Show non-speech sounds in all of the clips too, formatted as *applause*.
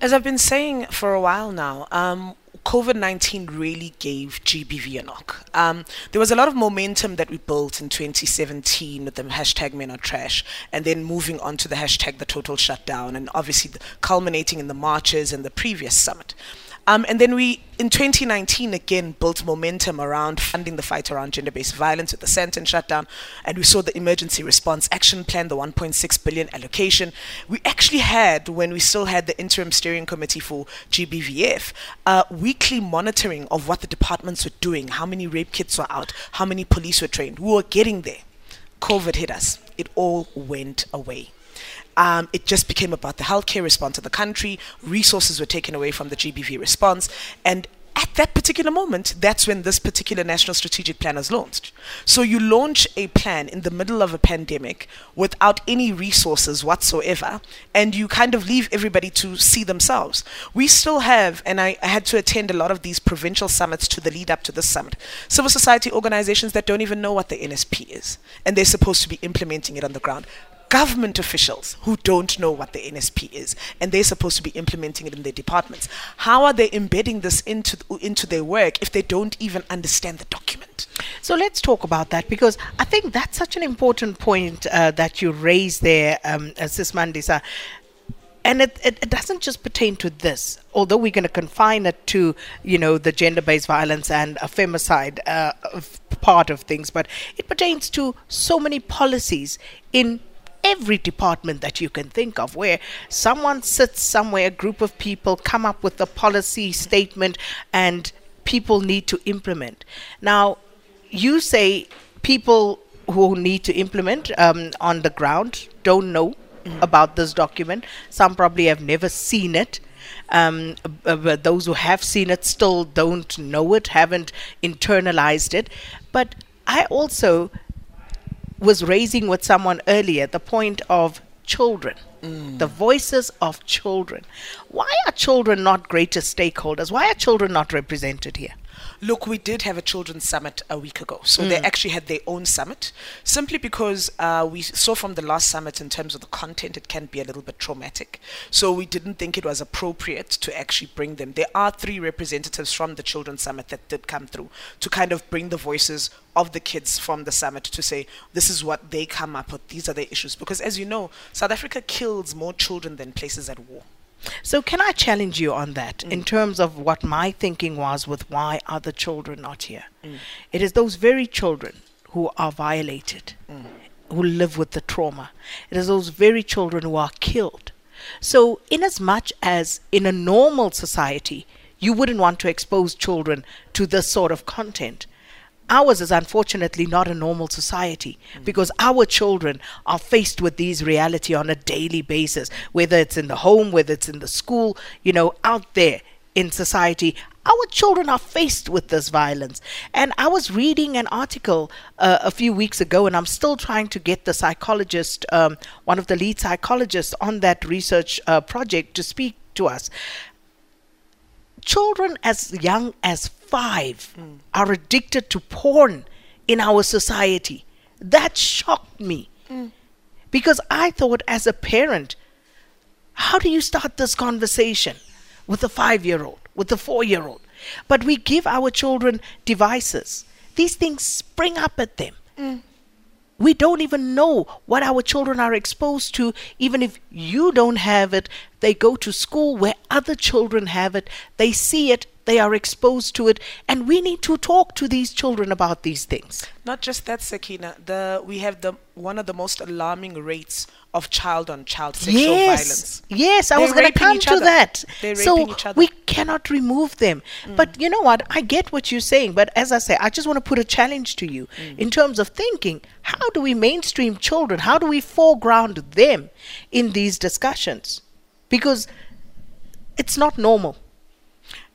As I've been saying for a while now, um, COVID 19 really gave GBV a knock. Um, there was a lot of momentum that we built in 2017 with the hashtag Men Are Trash, and then moving on to the hashtag The Total Shutdown, and obviously culminating in the marches and the previous summit. Um, and then we, in 2019, again built momentum around funding the fight around gender based violence with the Sandton shutdown. And we saw the emergency response action plan, the 1.6 billion allocation. We actually had, when we still had the interim steering committee for GBVF, uh, weekly monitoring of what the departments were doing, how many rape kits were out, how many police were trained. We were getting there. COVID hit us. It all went away. Um, it just became about the healthcare response of the country. Resources were taken away from the GBV response. And at that particular moment, that's when this particular national strategic plan is launched. So you launch a plan in the middle of a pandemic without any resources whatsoever, and you kind of leave everybody to see themselves. We still have, and I, I had to attend a lot of these provincial summits to the lead up to this summit, civil society organizations that don't even know what the NSP is, and they're supposed to be implementing it on the ground government officials who don't know what the NSP is and they're supposed to be implementing it in their departments. How are they embedding this into into their work if they don't even understand the document? So let's talk about that because I think that's such an important point uh, that you raise there, um, Sis Mandisa. And it, it, it, doesn't just pertain to this, although we're going to confine it to, you know, the gender-based violence and a femicide uh, part of things, but it pertains to so many policies in every department that you can think of where someone sits somewhere, a group of people come up with a policy statement and people need to implement. Now, you say people who need to implement um, on the ground don't know mm. about this document. Some probably have never seen it. Um, but those who have seen it still don't know it, haven't internalized it. But I also was raising with someone earlier the point of children, mm. the voices of children. Why are children not greater stakeholders? Why are children not represented here? Look, we did have a children's summit a week ago. So mm. they actually had their own summit simply because uh, we saw from the last summit in terms of the content, it can be a little bit traumatic. So we didn't think it was appropriate to actually bring them. There are three representatives from the children's summit that did come through to kind of bring the voices of the kids from the summit to say this is what they come up with, these are the issues. Because as you know, South Africa kills more children than places at war. So, can I challenge you on that mm. in terms of what my thinking was with why are the children not here? Mm. It is those very children who are violated, mm. who live with the trauma. It is those very children who are killed. So, in as much as in a normal society, you wouldn't want to expose children to this sort of content, Ours is unfortunately not a normal society mm. because our children are faced with these reality on a daily basis, whether it's in the home, whether it's in the school, you know, out there in society. Our children are faced with this violence. And I was reading an article uh, a few weeks ago, and I'm still trying to get the psychologist, um, one of the lead psychologists on that research uh, project, to speak to us children as young as five mm. are addicted to porn in our society. That shocked me. Mm. Because I thought, as a parent, how do you start this conversation with a five year old, with a four year old? But we give our children devices. These things spring up at them. Mm. We don't even know what our children are exposed to. Even if you don't have it, they go to school where other children have it. They see it, they are exposed to it, and we need to talk to these children about these things. Not just that, Sakina. The we have the one of the most alarming rates of child on child sexual yes, violence. Yes, I They're was going to come to other. that. They're so we cannot remove them. Mm. But you know what? I get what you're saying. But as I say, I just want to put a challenge to you mm. in terms of thinking. How do we mainstream children? How do we foreground them in these discussions? Because it's not normal.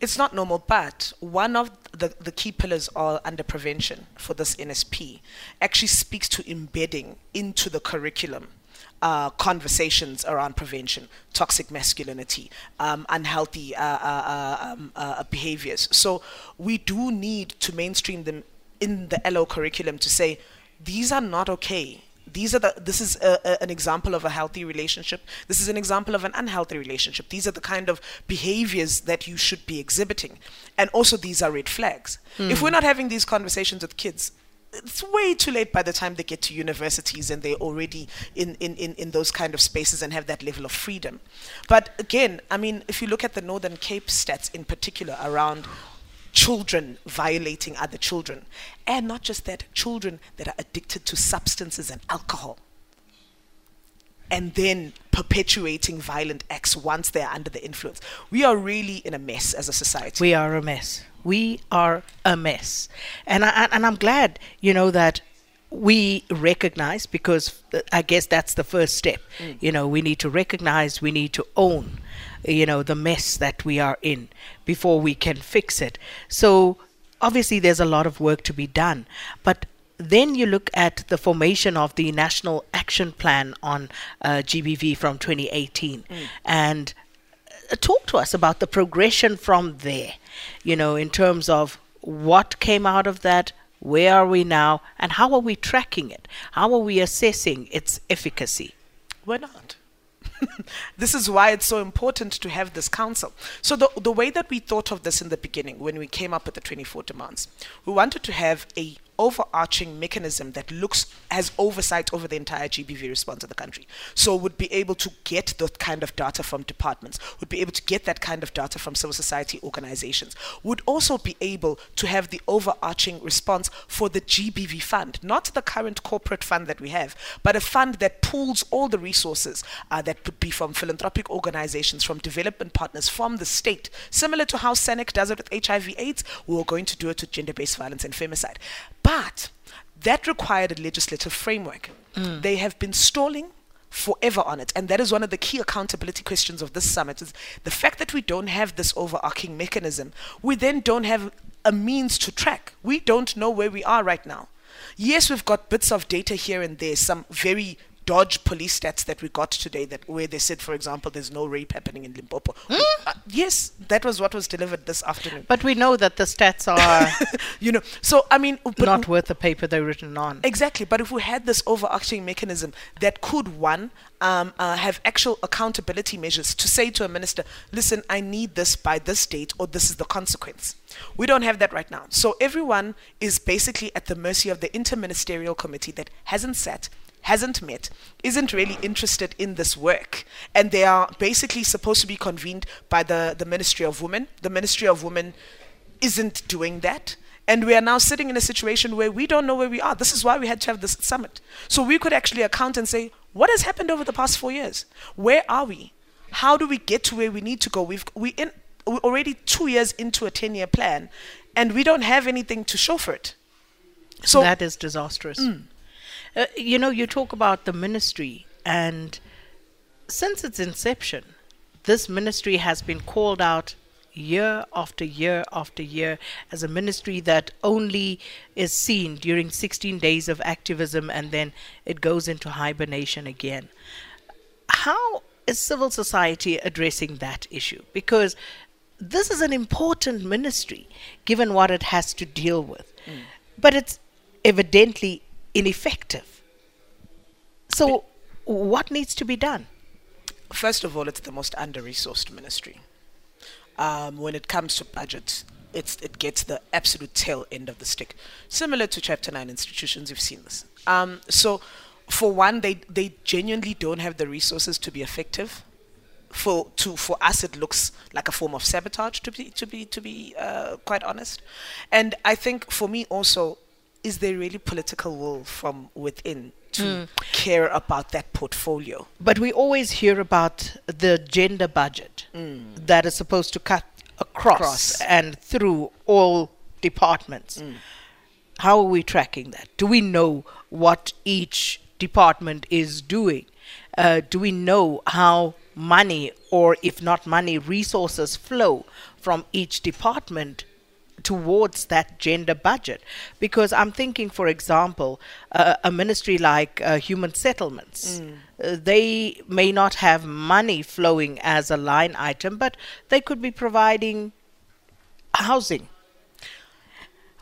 It's not normal, but one of the, the key pillars are under prevention for this NSP actually speaks to embedding into the curriculum uh, conversations around prevention, toxic masculinity, um, unhealthy uh, uh, uh um, uh, behaviors. So we do need to mainstream them in the LO curriculum to say these are not okay these are the this is a, a, an example of a healthy relationship. This is an example of an unhealthy relationship. These are the kind of behaviors that you should be exhibiting. And also these are red flags. If we're not having these conversations with kids it's way too late by the time they get to universities and they're already in, in, in, in those kind of spaces and have that level of freedom. But again, I mean, if you look at the Northern Cape stats in particular around children violating other children, and not just that, children that are addicted to substances and alcohol, and then perpetuating violent acts once they're under the influence. We are really in a mess as a society. We are a mess. We are a mess. And I, and I'm glad, you know, that we recognize because I guess that's the first step. You know, we need to recognize, we need to own, you know, the mess that we are in before we can fix it. So obviously there's a lot of work to be done, but then you look at the formation of the National Action Plan on uh, GBV from 2018 and uh, talk to us about the progression from there, you know, in terms of what came out of that, where are we now, and how are we tracking it? How are we assessing its efficacy? We're not. *laughs* this is why it's so important to have this council. So the the way that we thought of this in the beginning, when we came up with the 24 demands, we wanted to have a overarching mechanism that looks has oversight over the entire GBV response of the country. So would be able to get that kind of data from departments, would be able to get that kind of data from civil society organizations, would also be able to have the overarching response for the GBV fund, not the current corporate fund that we have, but a fund that pools all the resources uh, that could be from philanthropic organizations, from development partners, from the state, similar to how SANEC does it with HIV/AIDS. We were going to do it with gender-based violence and femicide. But that required a legislative framework. They have been stalling forever on it. And that is one of the key accountability questions of this summit is the fact that we don't have this overarching mechanism. We then don't have a means to track. We don't know where we are right now. Yes, we've got bits of data here and there, some very dodge police stats that we got today that where they said, for example, there's no rape happening in Limpopo. Uh, yes, that was what was delivered this afternoon. But we know that the stats are *laughs* you know, so I mean, not worth the paper they're written on. Exactly, but if we had this overarching mechanism that could one um, uh, have actual accountability measures to say to a minister, listen, I need this by this date, or this is the consequence. We don't have that right now. So everyone is basically at the mercy of the interministerial committee that hasn't sat, hasn't met, isn't really interested in this work, and they are basically supposed to be convened by the, the Ministry of Women. The Ministry of Women isn't doing that. And we are now sitting in a situation where we don't know where we are. This is why we had to have this summit. So we could actually account and say, what has happened over the past four years? Where are we? How do we get to where we need to go? We've we in we're already two years into a ten year plan, and we don't have anything to show for it. So that is disastrous. Uh, you know, you talk about the ministry, and since its inception, this ministry has been called out year after year after year as a ministry that only is seen during 16 days of activism and then it goes into hibernation again. How is civil society addressing that issue? Because this is an important ministry given what it has to deal with, but it's evidently ineffective. So, what needs to be done? First of all, it's the most under-resourced ministry. Um, when it comes to budget, it's, it gets the absolute tail end of the stick. Similar to Chapter 9 institutions, you've seen this. Um, so, for one, they, they genuinely don't have the resources to be effective. For to for us, it looks like a form of sabotage. To be to be to be uh, quite honest, and I think for me also, is there really political will from within to care about that portfolio? But we always hear about the gender budget that is supposed to cut across, Across. and through all departments. How are we tracking that? Do we know what each department is doing? Uh, do we know how money, or if not money, resources flow from each department towards that gender budget. Because i'm thinking for example uh, a ministry like uh, human settlements uh, they may not have money flowing as a line item but they could be providing housing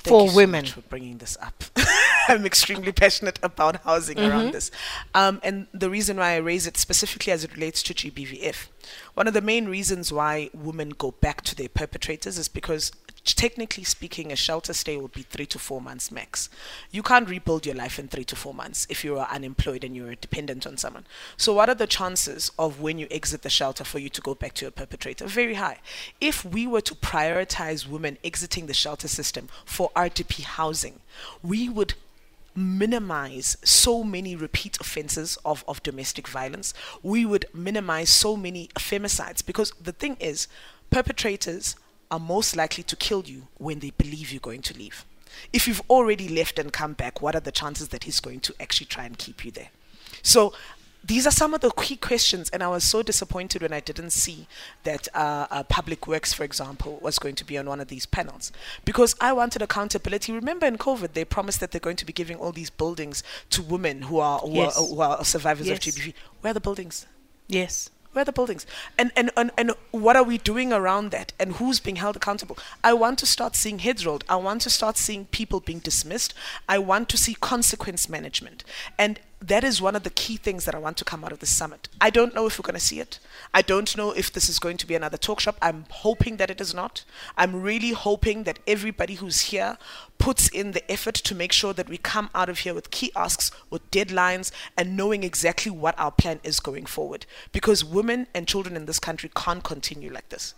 Thank for you so women. much for bringing this up. *laughs* I'm extremely passionate about housing mm-hmm. around this. Um, and the reason why I raise it specifically as it relates to GBVF, one of the main reasons why women go back to their perpetrators is because technically speaking, a shelter stay would be three to four months max. You can't rebuild your life in three to four months if you are unemployed and you're dependent on someone. So, what are the chances of when you exit the shelter for you to go back to your perpetrator? Very high. If we were to prioritize women exiting the shelter system for RDP housing, we would minimize so many repeat offenses of, of domestic violence. We would minimize so many femicides because the thing is, perpetrators are most likely to kill you when they believe you're going to leave. If you've already left and come back, what are the chances that he's going to actually try and keep you there? So these are some of the key questions, and I was so disappointed when I didn't see that uh, uh, Public Works, for example, was going to be on one of these panels because I wanted accountability. Remember, in COVID, they promised that they're going to be giving all these buildings to women who are who, yes. are, who are survivors yes. of GBV. Where are the buildings? Yes. Where are the buildings? And, and, and, and what are we doing around that? And who's being held accountable? I want to start seeing heads rolled. I want to start seeing people being dismissed. I want to see consequence management. And that is one of the key things that I want to come out of the summit. I don't know if we're going to see it. I don't know if this is going to be another talk shop. I'm hoping that it is not. I'm really hoping that everybody who's here puts in the effort to make sure that we come out of here with key asks, with deadlines, and knowing exactly what our plan is going forward. Because women and children in this country can't continue like this.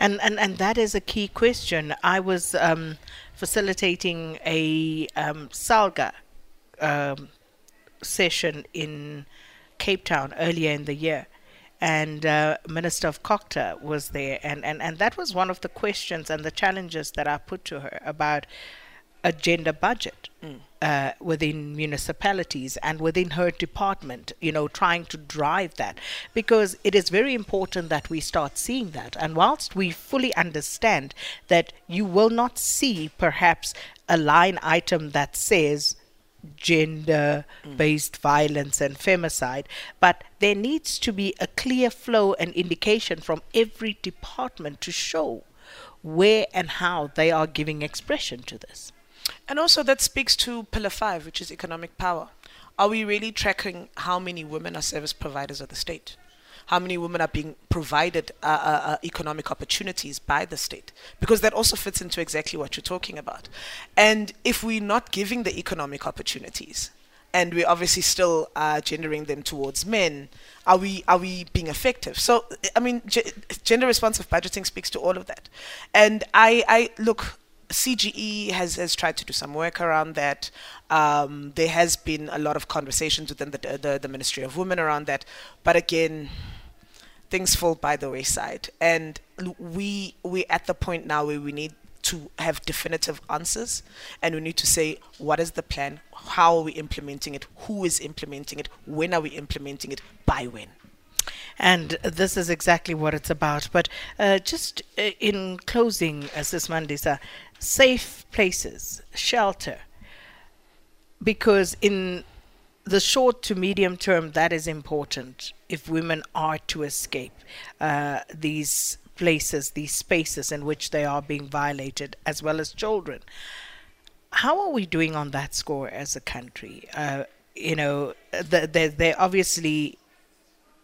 And, and, and that is a key question. I was um, facilitating a um, SALGA um, session in Cape Town earlier in the year. And uh, Minister of COGTA was there, and, and, and that was one of the questions and the challenges that I put to her about a gender budget mm. uh, within municipalities and within her department, you know, trying to drive that. Because it is very important that we start seeing that. And whilst we fully understand that you will not see perhaps a line item that says gender based violence and femicide, but there needs to be a clear flow and indication from every department to show where and how they are giving expression to this. And also, that speaks to Pillar 5, which is economic power. Are we really tracking how many women are service providers of the state? How many women are being provided uh, uh, uh, economic opportunities by the state, because that also fits into exactly what you're talking about. And if we're not giving the economic opportunities, and we're obviously still uh, gendering them towards men. Are we are we being effective? So I mean, g- gender responsive budgeting speaks to all of that. And I I look. CGE has, has tried to do some work around that. Um, there has been a lot of conversations within the, the, the Ministry of Women around that, but again, things fall by the wayside. And we we at the point now where we need to have definitive answers and we need to say what is the plan, how are we implementing it, who is implementing it, when are we implementing it, by when. And this is exactly what it's about. But uh, just uh, in closing, as this Mandisa, safe places, shelter, because in the short to medium term, that is important if women are to escape uh, these places, these spaces in which they are being violated, as well as children. How are we doing on that score as a country? Uh, you know, there, there obviously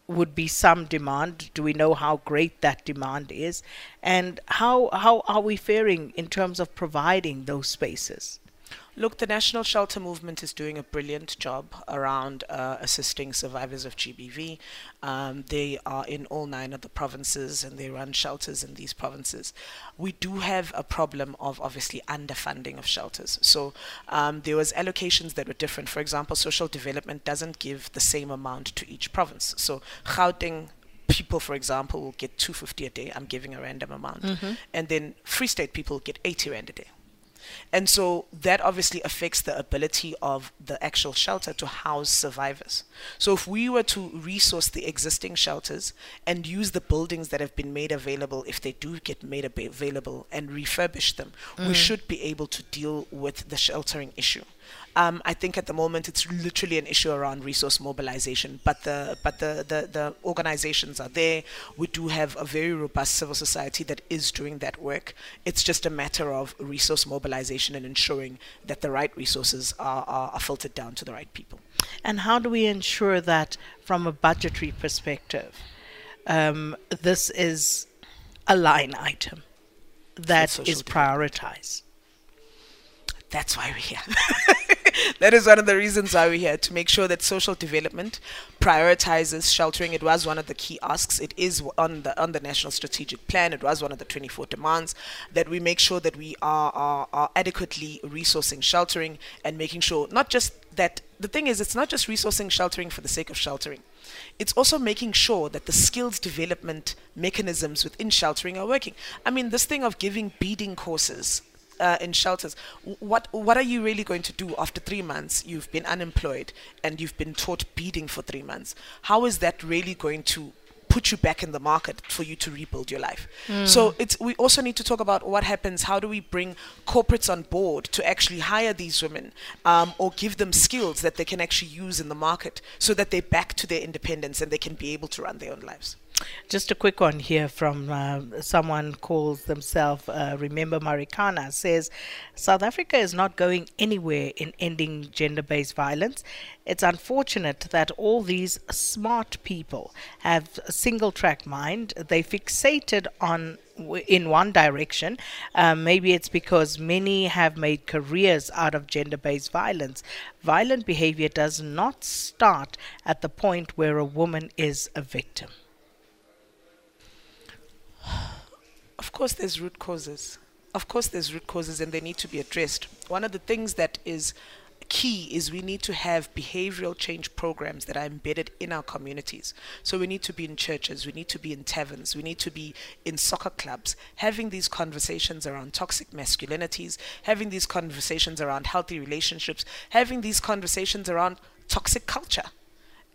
would be some demand. Do we know how great that demand is? And how, how are we faring in terms of providing those spaces? Look, the National Shelter Movement is doing a brilliant job around uh, assisting survivors of GBV. Um, they are in all nine of the provinces and they run shelters in these provinces. We do have a problem of obviously underfunding of shelters. So um, there was allocations that were different. For example, social development doesn't give the same amount to each province. So Gauteng people, for example, will get 250 a day. I'm giving a random amount. Mm-hmm. And then Free State people get 80 rand a day. And so that obviously affects the ability of the actual shelter to house survivors. So if we were to resource the existing shelters and use the buildings that have been made available, if they do get made available, and refurbish them, mm. we should be able to deal with the sheltering issue. Um, I think at the moment it's literally an issue around resource mobilization, but the but the, the, the organizations are there. We do have a very robust civil society that is doing that work. It's just a matter of resource mobilization and ensuring that the right resources are, are, are filtered down to the right people. And how do we ensure that, from a budgetary perspective, um, this is a line item that is prioritized? That's why we're here. *laughs* that is one of the reasons why we're here to make sure that social development prioritizes sheltering. It was one of the key asks. It is on the on the national strategic plan. It was one of the 24 demands that we make sure that we are, are, are adequately resourcing sheltering and making sure not just that the thing is it's not just resourcing sheltering for the sake of sheltering. It's also making sure that the skills development mechanisms within sheltering are working. I mean, this thing of giving beading courses uh, in shelters, what what are you really going to do after three months? You've been unemployed and you've been taught beading for three months. How is that really going to put you back in the market for you to rebuild your life. Mm. So it's we also need to talk about what happens. How do we bring corporates on board to actually hire these women um, or give them skills that they can actually use in the market so that they're back to their independence and they can be able to run their own lives. Just a quick one here from uh, someone calls themselves uh, Remember Marikana says South Africa is not going anywhere in ending gender based violence. It's unfortunate that all these smart people have a single track mind. They fixated on in one direction. Um, maybe it's because many have made careers out of gender based violence. Violent behavior does not start at the point where a woman is a victim. Of course, there's root causes. Of course, there's root causes and they need to be addressed. One of the things that is key is we need to have behavioral change programs that are embedded in our communities. So we need to be in churches, we need to be in taverns, we need to be in soccer clubs, having these conversations around toxic masculinities, having these conversations around healthy relationships, having these conversations around toxic culture,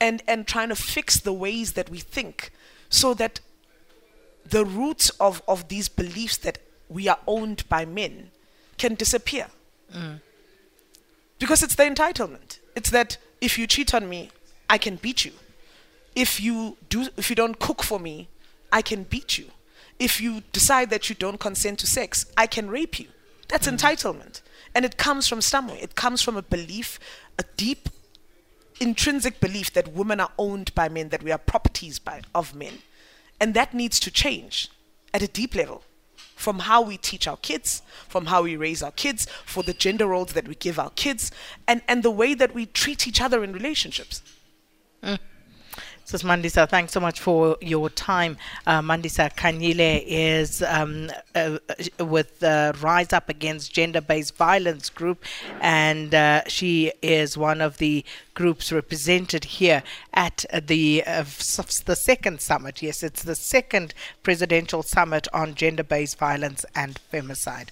and, and trying to fix the ways that we think so that the roots of, of these beliefs that we are owned by men can disappear. Mm. Because it's the entitlement. It's that if you cheat on me, I can beat you. If you do if you don't cook for me, I can beat you. If you decide that you don't consent to sex, I can rape you. That's mm. entitlement. And it comes from somewhere. It comes from a belief, a deep intrinsic belief that women are owned by men, that we are properties by, of men. And that needs to change at a deep level from how we teach our kids, from how we raise our kids, for the gender roles that we give our kids, and, and the way that we treat each other in relationships. Mm. Sis Mandisa, thanks so much for your time. Uh, Mandisa Khanyile is um, uh, with the Rise Up Against Gender Based Violence group, and uh, she is one of the groups represented here at the uh, the second summit. Yes, it's the second presidential summit on gender based violence and femicide.